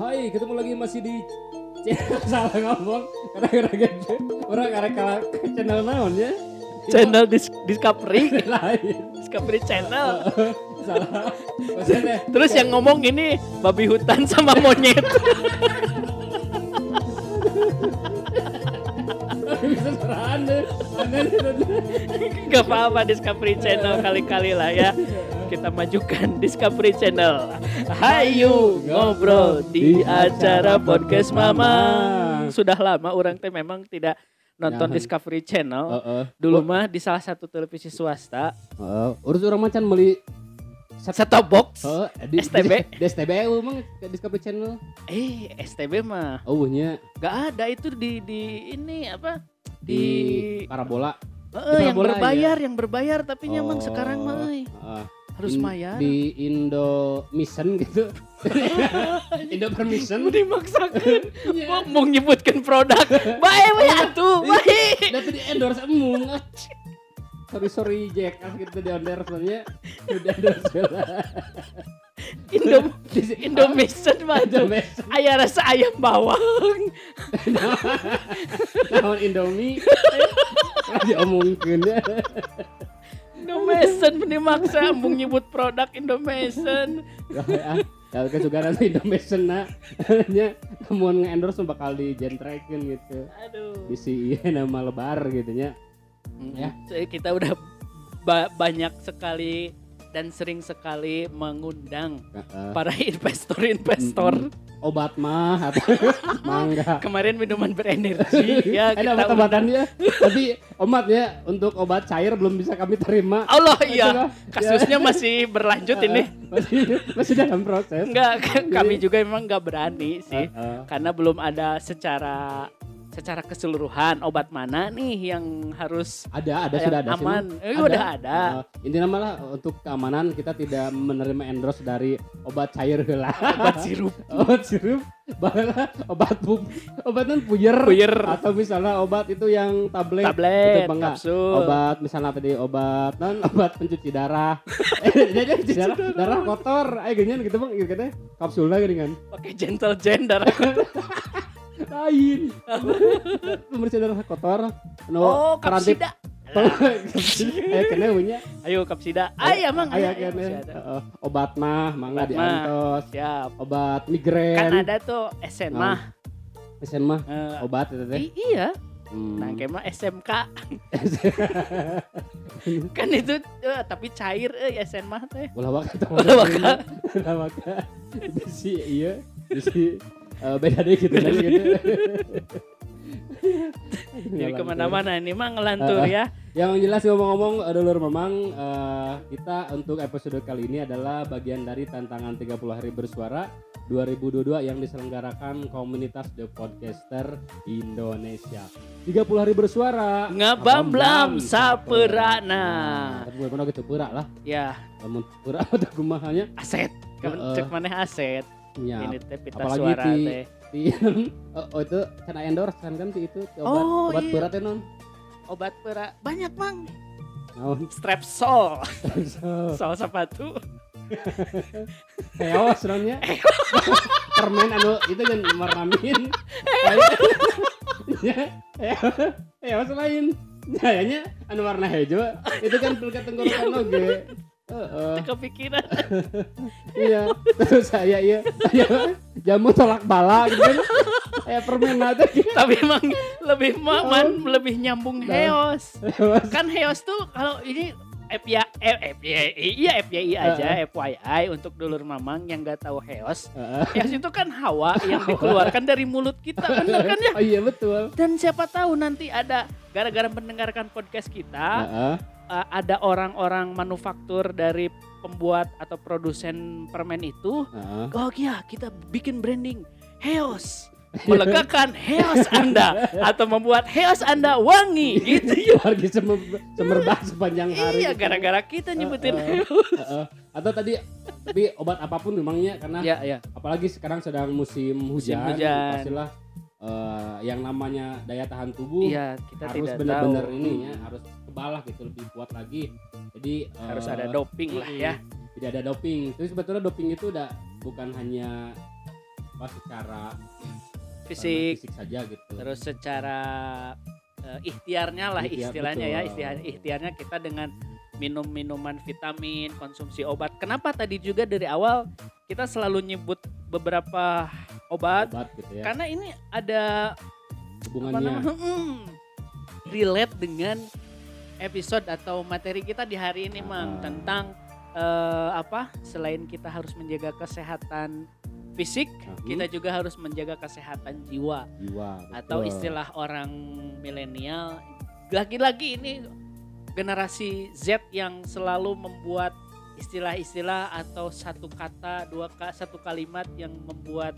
Hai, ketemu lagi masih di channel salah ngomong. Karena gitu orang karena kalah ke channel naon ya? Channel Dis- Discovery, Discovery Channel. salah. Maksudnya Terus yang ngomong ini babi hutan sama monyet. Gak apa-apa Discovery Channel kali-kali lah ya. Kita majukan Discovery Channel. Hayu ngobrol di acara podcast Mama. Sudah lama orang teh memang tidak nonton. Discovery Channel. Heeh. Dulu mah di salah satu televisi swasta, Heeh. urus orang macan beli set top box. Oh, di, STB. Di, di STB emang Discovery Channel. Eh, STB mah Oh, nya gak ada itu di di ini apa? di Di, parabola. Eh, yang Parabola, berbayar, yang berbayar tapi nyaman Oh, sekarang mah euy. Harus In- bayar. Di Indo Mission gitu. Indo Permission. dimaksakan Iya. mau, mau nyebutkan produk baik baik atuh baik Tapi di endorse emung. ah. Sorry sorry Jack, ah gitu di endorse soalnya di endorse lah. Indo Di Indomison mah ayah rasa ayam bawang Naon Indomie. Diomongkeun ya. Indomison dimaksa mau nyebut produk Indomison ah ya. Oke juga nanti Indomation nah nya namun nge-endorse bakal dijentrekin gitu. Aduh. Isi iya nama lebar gitu nya Ya. Jadi kita udah ba- banyak sekali dan sering sekali mengundang Heeh. para investor-investor obat mah atau mangga. Kemarin minuman berenergi ya ada obat-obatannya tapi omatnya untuk obat cair belum bisa kami terima. Allah iya. kasusnya masih berlanjut ini. masih masih dalam proses. Enggak kami juga emang nggak berani sih karena belum ada secara secara keseluruhan obat mana nih yang harus ada ada yang sudah ada aman? Mang. eh, udah ada. Heeh. intinya malah untuk keamanan kita tidak menerima endorse dari obat cair heula obat sirup. Obat sirup. Bahkan obat pup obat non puyer. Puyer. atau misalnya obat itu yang tablet. Tablet itu kapsul. Obat misalnya tadi obat non obat pencuci darah. Eh jadi pencuci darah darah kotor. Ayo gini gitu bang gitu kan kapsulnya gini kan. Pakai gentle gen darah lain pembersih darah kotor no oh kapsida. Eh kena punya ayo kapsida. Ah ya mang ayo. Heeh. obat mah mangga diantos. Siap. Obat kan migrain ada tuh SN Nah, mah Esen mah obat itu teh. Iya. Hmm. nah kayak mah SMK kan itu eh, tapi cair eh SN mah teh. Ulah waka Ulah waka. ulah waka. Bisi iya. Bisi eh, beda deh gitu kan gitu jadi ke mana-mana ini mah ngelantur ya. Yang jelas ngomong-ngomong eh, dulur memang eh, kita untuk episode kali ini adalah bagian dari tantangan 30 hari bersuara 2022 yang diselenggarakan komunitas The Podcaster Indonesia. 30 hari bersuara. Ngabamblam saperana. Tapi gue pernah gitu berak lah. Ya. Namun berak atau kumahanya. Aset. Heeh. cek maneh aset ya ini teh pita apalagi suara teh. di oh, oh itu kena endorse kan kan si itu obat Oh, obat iya. berat ya non obat pera banyak mang. Naon? Strepsol so sol. Sepatu. Eos nonnya permen anu itu kan marnamin ya Eos lain. Kayaknya anu warna hijau. Itu kan pelkat tenggorokan oge Heeh, Teu kepikiran iya terus saya iya saya jamu tolak bala gitu kan kayak permen aja gitu tapi emang lebih ma- man, Oh. lebih nyambung Nah. heos Eos. kan heos tuh kalau ini FYI, eh, FYI, iya FYI aja, FYI untuk dulur mamang yang gak tahu heos. Heeh. Heos itu kan hawa yang dikeluarkan dari mulut kita, bener kan ya? oh iya betul Dan siapa tahu nanti ada gara-gara mendengarkan podcast kita, uh, ada orang-orang manufaktur dari pembuat atau produsen permen itu, Heeh. oh iya kita bikin branding Heos. Melegakan heos Anda atau membuat heos Anda wangi gitu ya. Semer, semerbak sepanjang hari. Iya, gitu. gara-gara kita nyebutin Heeh. heos. Heeh. Atau tadi tapi obat apa pun memangnya karena Ya, ya. apalagi sekarang sedang musim hujan, hujan. pastilah eh, yang namanya daya tahan tubuh Iya, kita harus benar-benar ini ya, harus kebal lah gitu lebih kuat lagi. Jadi Harus eh, ada doping lah ya. Tidak ada doping. Terus sebetulnya doping itu udah bukan hanya apa secara fisik fisik saja gitu. terus secara eh, ikhtiarnya lah Ikhtiar, istilahnya ya betul. ikhtiar ikhtiarnya kita dengan minum minuman vitamin konsumsi obat kenapa tadi juga dari awal kita selalu nyebut beberapa obat obat gitu ya. karena ini ada Hubungannya. namanya hmm, relate dengan episode atau materi kita di hari ini mang Ah. tentang eh, apa selain kita harus menjaga kesehatan fisik Mhm. kita juga harus menjaga kesehatan jiwa jiwa atau istilah orang milenial lagi-lagi ini generasi Z yang selalu membuat istilah-istilah atau satu kata dua satu kalimat yang membuat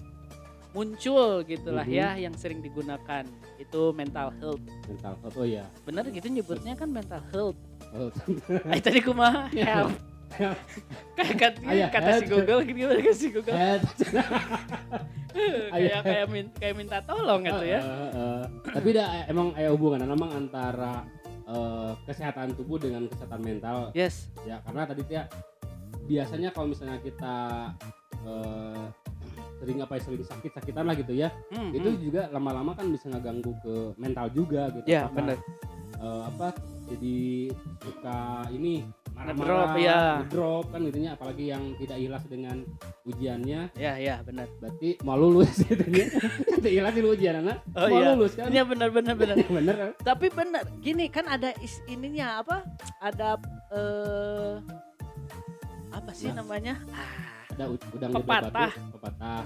muncul gitulah Mhm. ya yang sering digunakan. Itu mental health. Mental health oh ya bener gitu nyebutnya kan mental health. Oh, Ay, tadi kumaha health kayak kata, Ayah, kata si health. Google gitu kata si Google. Health. kayak Ayah. kayak min, kayak minta tolong gitu ya. Eh, eh, eh. tapi dah emang ada hubungan memang antara eh, kesehatan tubuh dengan kesehatan mental? Yes. Ya karena tadi ya biasanya kalau misalnya kita eh, sering apa ya sering sakit sakitan lah gitu ya Hmm, itu hmm. juga lama-lama kan bisa ngeganggu ke mental juga gitu ya Karena, bener eh, apa jadi suka ini marah-marah ya. ngedrop kan gitunya apalagi yang tidak ikhlas dengan ujiannya ya ya benar berarti mau lulus gitu ya tidak ikhlas di ujian anak Oh, mau iya. lulus kan Iya benar benar benar. bener kan Tapi benar, gini kan ada is, ininya apa? Ada eh apa sih Nah. namanya? Ah, ada udang Pepatah. batu pepatah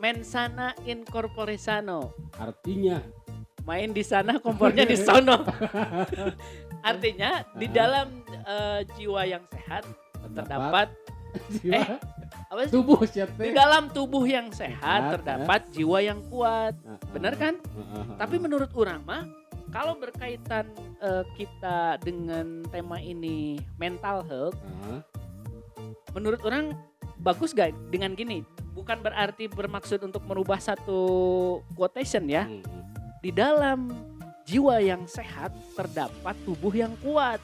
mensana in corpore sano. artinya Main di sana kompornya di sono. Artinya di dalam eh, jiwa yang sehat terdapat jiwa eh, apa sih? tubuh siapa Di dalam tubuh yang sehat Sehat, ya. terdapat jiwa yang kuat. Nah, Benar kan? Tapi menurut orang mah kalau berkaitan eh, kita dengan tema ini mental health, menurut orang bagus gak dengan gini? Bukan berarti bermaksud untuk merubah satu quotation ya. hmm, hmm. Di dalam jiwa yang sehat terdapat tubuh yang kuat.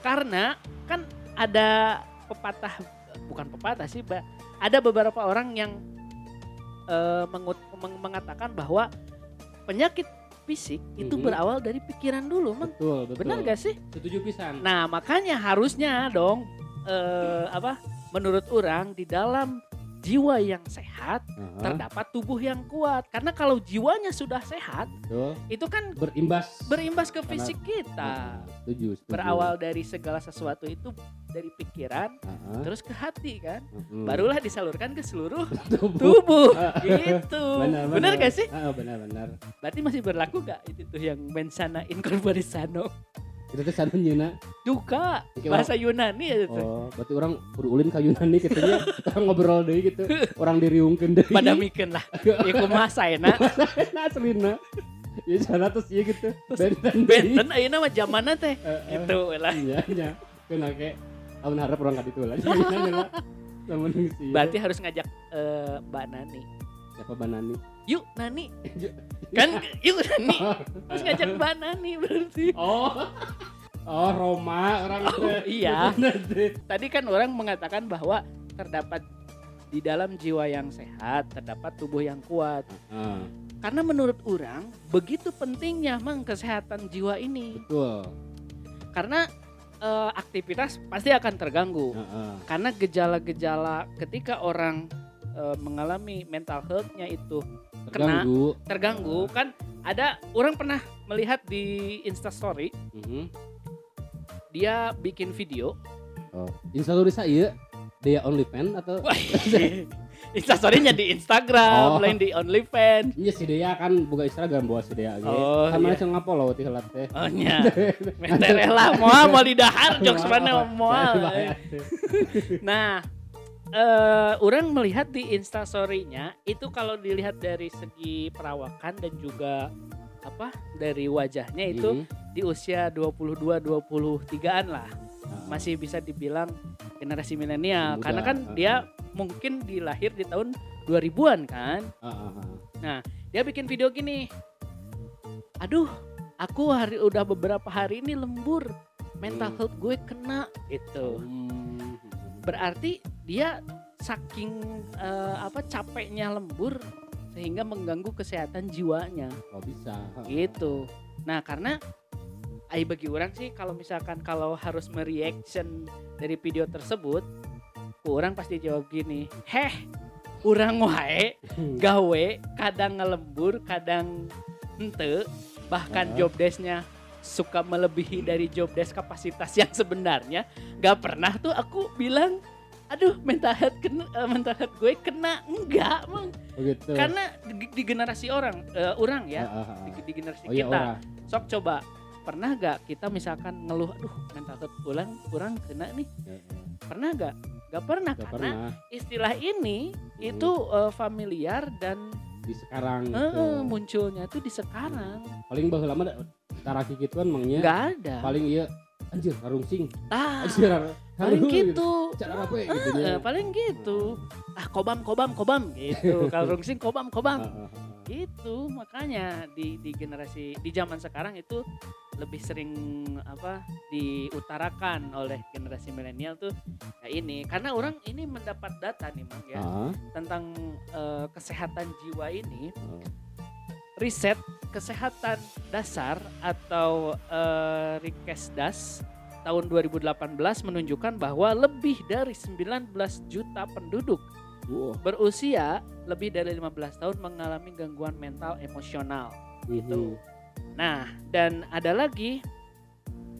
Karena kan ada pepatah bukan pepatah sih, Mbak. Ada beberapa orang yang eh, mengut- meng- mengatakan bahwa penyakit fisik itu Mhm. berawal dari pikiran dulu, Mang. betul betul Benar gak sih? setuju pisan Nah, makanya harusnya dong eh apa? Menurut orang di dalam jiwa yang sehat Ah, terdapat tubuh yang kuat. Karena kalau jiwanya sudah sehat, betul itu kan berimbas berimbas ke fisik kita. Setuju, setuju. Berawal dari segala sesuatu itu dari pikiran ah. terus ke hati kan. Mm-mm. Barulah disalurkan ke seluruh tubuh tubuh. Gitu. benar Benar gak sih? Ah, benar benar Berarti masih berlaku gak itu tuh yang mensana in corpore sano? Itu tuh sanu nyeuna Juga Oke, bahasa Yunani ya itu. oh berarti orang kudu ulin ka Yunani gitu nya kita ngobrol deui gitu. Orang diriungkeun deui pada mikir lah. Ya kumaha saena nah aslina ya sana terus ieu gitu. Benten benten ayeuna mah zamanna teh. Eh, eh. itu lah. Iya iya. Kena ke tahun harap orang ka ditu lah Iya, berarti harus ngajak eh, Mbak Nani. Siapa yuk Nani. Yuk. Kan yuk Nani harus ngajak Mbak Nani berarti Oh. Oh, Roma orang Oh, iya. Tadi kan orang mengatakan bahwa terdapat di dalam jiwa yang sehat terdapat tubuh yang kuat Ah, karena menurut orang begitu pentingnya mang kesehatan jiwa ini betul. karena eh, aktivitas pasti akan terganggu Heeh. karena gejala-gejala ketika orang eh, mengalami mental health-nya itu Kena. Terganggu. terganggu kan ada orang pernah melihat di Instastory Mhm. dia bikin video Oh, Instastory saya dia OnlyFans atau wah Instastory-nya di Instagram Oh. lain di OnlyFans Iya si Dea kan buka Instagram bawa si ge. Oh, Sama iya. aja ngapolo ti helat teh. oh nya mentereh lah moal mau didahar jokes mana moal teh. nah eh orang melihat di Instastory-nya itu kalau dilihat dari segi perawakan dan juga apa dari wajahnya itu Mhm. di usia 22 23-an lah masih bisa dibilang generasi milenial karena kan uh-uh. dia mungkin dilahir di tahun 2000-an kan. Heeh, heeh. Dia bikin video gini. Aduh, aku hari udah beberapa hari ini lembur. Mental Hmm. health gue kena gitu. Hmm. Berarti dia saking eh, apa capeknya lembur sehingga mengganggu kesehatan jiwanya Oh bisa. gitu. Nah karena ai bagi orang sih kalau misalkan kalau harus mereaction dari video tersebut, orang pasti jawab gini, heh, orang wae gawe kadang ngelembur, kadang ente, bahkan Ah. job desknya suka melebihi dari job desk kapasitas yang sebenarnya, gak pernah tuh aku bilang, aduh mental health kena, eh, mental health gue kena enggak, mang. Oh gitu. karena di, di generasi orang, eh, orang ya, Ah, ah, ah. di, di generasi Oh iya kita ora. sok coba pernah gak kita misalkan ngeluh aduh mental health ulang kurang kena nih Ya, ya. pernah gak gak pernah Nggak karena pernah istilah ini Hmm. itu eh, familiar dan di sekarang gitu. eh, munculnya tuh di sekarang Paling da- taraki gitu kan mangnya. nggak ada Paling iya anjir harung sing. ah Anjir har- paling harung gitu Cara apa ya gitu nya. paling gitu ah kobam kobam kobam gitu kalau rungsing kobam kobam Ah, ah, ah. gitu makanya di di generasi di zaman sekarang itu lebih sering apa diutarakan oleh generasi milenial tuh ya ini karena orang ini mendapat data nih mang ya Ah, tentang eh, kesehatan jiwa ini ah. Riset kesehatan dasar atau eh, Rikesdas tahun 2018 menunjukkan bahwa lebih dari 19 juta penduduk Wah. berusia lebih dari 15 tahun mengalami gangguan mental emosional gitu. Mhm. Nah, dan ada lagi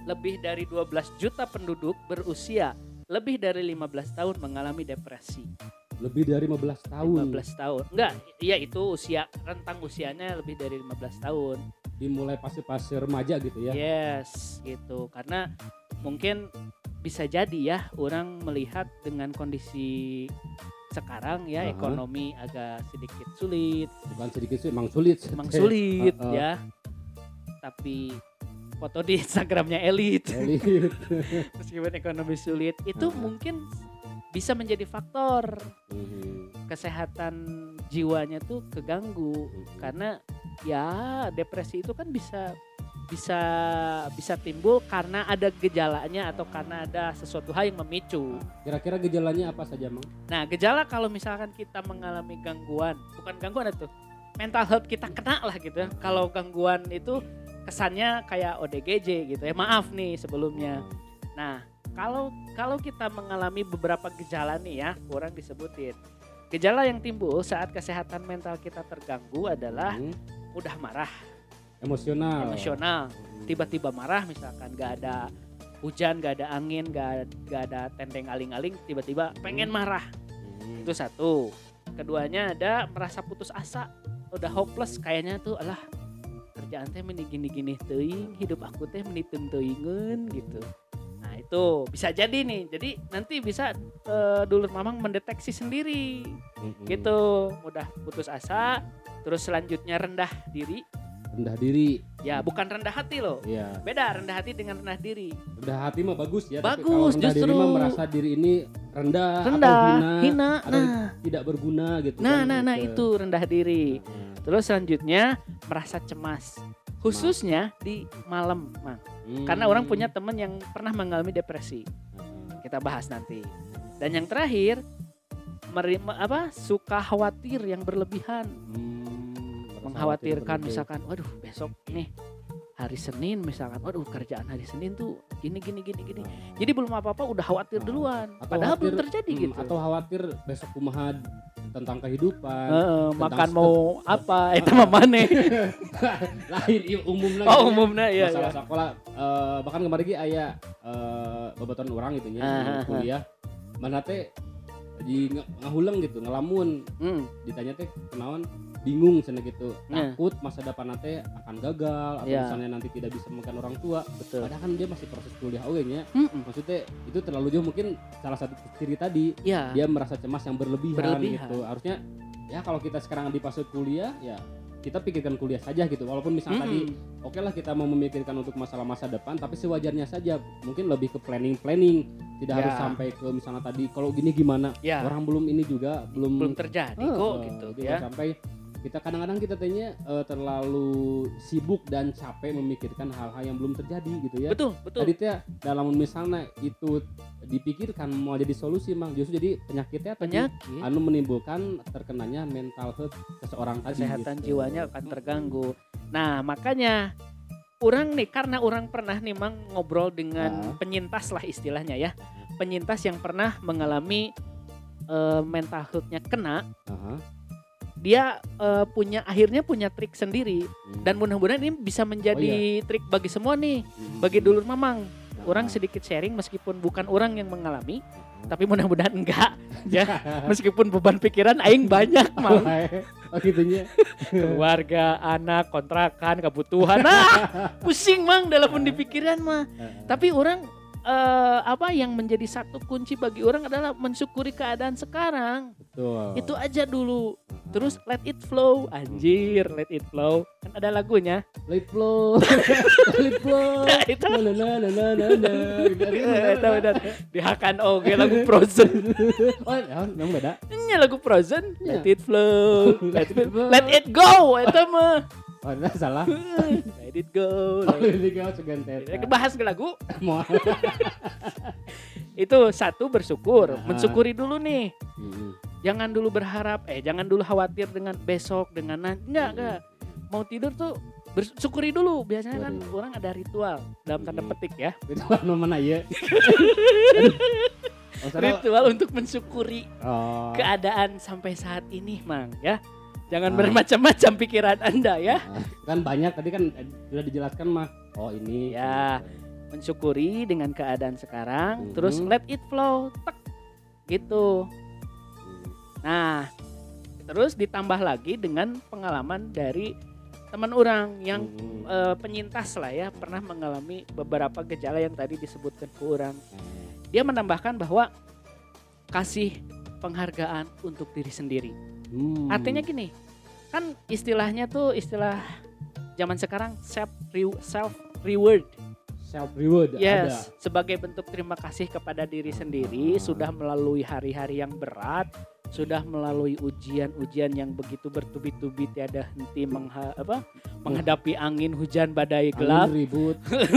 lebih dari 12 juta penduduk berusia lebih dari 15 tahun mengalami depresi. Lebih dari 15 tahun. 15 tahun. Enggak, iya itu usia rentang usianya lebih dari 15 tahun. Dimulai pas-pas remaja gitu ya. Yes, gitu. Karena mungkin bisa jadi ya orang melihat dengan kondisi sekarang ya Aha. ekonomi agak sedikit sulit, Bukan sedikit sih, emang sulit. emang sulit Heeh. ya. Tapi foto di Instagramnya elit Elit. meskipun ekonomi sulit itu Aha. mungkin bisa menjadi faktor Mhm. kesehatan jiwanya tuh keganggu Mhm. karena ya depresi itu kan bisa bisa bisa timbul karena ada gejalanya atau karena ada sesuatu hal yang memicu. Kira-kira gejalanya apa saja, Mang? Nah, gejala kalau misalkan kita mengalami gangguan, bukan gangguan itu, mental health kita kena lah gitu ya. Kalau gangguan itu kesannya kayak ODGJ gitu ya. Maaf nih sebelumnya. Nah, kalau kalau kita mengalami beberapa gejala nih ya, kurang disebutin. Gejala yang timbul saat kesehatan mental kita terganggu adalah Mhm. mudah marah, emosional. emosional, Mhm. tiba-tiba marah misalkan gak ada hujan, gak ada angin, gak, gak ada tendeng aling-aling, tiba-tiba pengen marah. Mhm. Itu satu. Keduanya ada merasa putus asa, udah hopeless kayaknya tuh alah kerjaan teh meni gini-gini teuing, hidup aku teh meni teuing gitu. Nah, itu bisa jadi nih. Jadi nanti bisa eh, dulur mamang mendeteksi sendiri Mhm. gitu. Mudah putus asa, terus selanjutnya rendah diri. Rendah diri. Ya, bukan rendah hati loh. Iya. Beda rendah hati dengan rendah diri. Rendah hati mah bagus ya. tapi Bagus, kalau rendah diri justru. mah merasa diri ini rendah, Rendah, atau hina, hina. atau Nah, tidak berguna gitu. nah, kan, nah, nah gitu. itu rendah diri. Nah, Terus selanjutnya merasa cemas. Khususnya di malam, Mang. hmm. Karena orang punya teman yang pernah mengalami depresi. Nah, Kita bahas nanti. Dan yang terakhir meri- me- apa? suka khawatir yang berlebihan. hmm, Mengkhawatirkan khawatir misalkan, waduh, besok nih hari Senin misalkan, waduh kerjaan hari Senin tuh gini gini gini gini. berlebihan. Jadi belum apa-apa udah khawatir duluan. atau Padahal belum khawatir, terjadi Hmm, gitu. Atau khawatir besok kumaha tentang kehidupan. Heeh, makan stres. mau apa? Itu mah maneh. Lain iya, umum lagi. Oh umumnya ya. masalah ya. sekolah eh, bahkan kemarin ge aya eh babaturan orang gitu nya Ah, di ah, ah. kuliah mana teh di ngahulang gitu ngelamun Hmm, ditanya teh kenaon bingung sana gitu Nah. takut masa depan teh akan gagal atau Ya. misalnya nanti tidak bisa makan orang tua betul. padahal kan dia masih proses kuliah oke nya Mm-mm. maksudnya itu terlalu jauh mungkin salah satu ciri tadi Ya. dia merasa cemas yang berlebihan, Berlebihan. gitu harusnya ya kalau kita sekarang di fase kuliah ya kita pikirkan kuliah saja gitu walaupun misalnya tadi Mm-mm. oke lah kita mau memikirkan untuk masalah masa depan tapi sewajarnya saja mungkin lebih ke planning planning tidak Ya. harus sampai ke misalnya tadi kalau gini gimana Ya. orang belum ini juga belum belum terjadi Eh, kok eh, gitu jangan ya. sampai kita kadang-kadang kita tanya eh, terlalu sibuk dan capek memikirkan hal-hal yang belum terjadi gitu ya betul betul tadi teh dalam misalnya itu dipikirkan mau jadi solusi mang justru jadi penyakitnya penyakit anu menimbulkan terkenanya mental health seseorang tadi kesehatan gitu. jiwanya akan terganggu. Nah, makanya orang nih karena orang pernah nih mang ngobrol dengan Ah. penyintas lah istilahnya ya. Penyintas yang pernah mengalami eh, mental health-nya kena, Aha. Dia eh, punya akhirnya punya trik sendiri Hmm. dan mudah-mudahan ini bisa menjadi trik bagi semua nih, Hmm. bagi dulur mamang. Nah. Orang sedikit sharing meskipun bukan orang yang mengalami, tapi mudah-mudahan enggak ya. Meskipun beban pikiran aing banyak mang. oh gitunya keluarga, anak, kontrakan, kebutuhan. Nah, pusing mang dalam di pikiran mah. Tapi orang eh, apa yang menjadi satu kunci bagi orang adalah mensyukuri keadaan sekarang. betul Itu aja dulu. Terus let it flow, anjir, let it flow. Kan ada lagunya. let flow let flow Itu na na na na na na Gitu, gitu. itu benar. Dihakan oke lagu Frozen. oh ya, memang beda Ini lagu Frozen. Let Iya. it flow, let it, let it go. Itu mah. Oh nah, salah Let it go. oh Let ini kau segan it... teta Bahas ke lagu. Itu satu bersyukur, Nah. mensyukuri dulu nih. Hmm. Jangan dulu berharap, eh jangan dulu khawatir dengan besok, dengan nanti. Enggak, enggak. Mau tidur tuh bersyukuri dulu. Biasanya kan orang ada ritual dalam tanda Hmm. petik ya. itu mana mana ya oh. Ritual untuk mensyukuri oh. keadaan sampai saat ini, Mang ya. Jangan Ah. bermacam-macam pikiran Anda ya. Nah, kan banyak tadi kan eh, sudah dijelaskan mah oh ini Ya. Mensyukuri dengan keadaan sekarang, terus Mhm. let it flow. Tek. Gitu. Hmm. Nah, terus ditambah lagi dengan pengalaman dari teman orang yang Hmm. eh, penyintas lah ya pernah mengalami beberapa gejala yang tadi disebutkan ke orang. Hmm. Dia menambahkan bahwa kasih penghargaan untuk diri sendiri. Hmm. Artinya gini, kan istilahnya tuh istilah zaman sekarang self self reward. self reward Yes, sebagai bentuk terima kasih kepada diri sendiri Ah. sudah melalui hari-hari yang berat, sudah melalui ujian-ujian yang begitu bertubi-tubi tiada henti mengha- apa, menghadapi angin, hujan, badai ada gelap. Angin ribut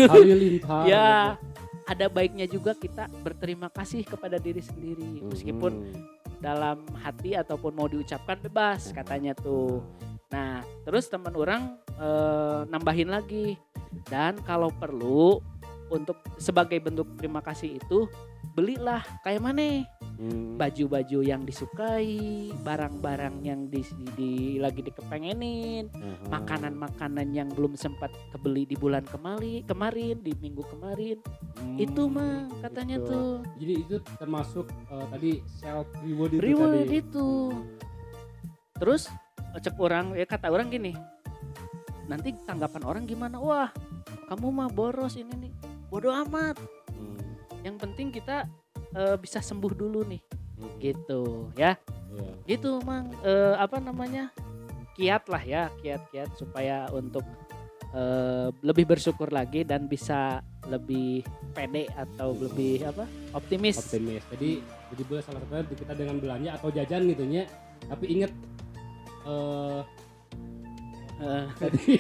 halilintar Ya, ada baiknya juga kita berterima kasih kepada diri sendiri meskipun Hmm. dalam hati ataupun mau diucapkan bebas katanya tuh. Nah, terus teman orang eh, nambahin lagi dan kalau perlu untuk sebagai bentuk terima kasih itu belilah kayak mana Hmm. baju-baju yang disukai, barang-barang yang di, di- lagi dikepengenin, Aha. makanan-makanan yang belum sempat kebeli di bulan kemari, kemarin di minggu kemarin. Hmm, Itu mah katanya gitu. tuh. jadi itu termasuk eh, tadi self reward itu Reward tadi itu. Terus cek orang ya kata orang gini. Nanti tanggapan orang gimana? Wah, kamu mah boros ini nih. Bodoh amat. Hmm. Yang penting kita eh, bisa sembuh dulu nih. Hmm. Gitu ya. Iya. Gitu mang Eh, apa namanya? Kiat lah ya, kiat-kiat supaya untuk eh, lebih bersyukur lagi dan bisa lebih pede atau lebih apa? Optimis. optimis jadi jadi boleh salah di- kita dengan belanja atau jajan gitu nya tapi inget eh Eh, tadi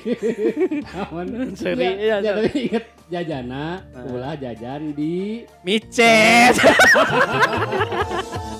aman Sorry, ya, iya, sorry. tapi inget jajana Ah. ulah jajan di micet.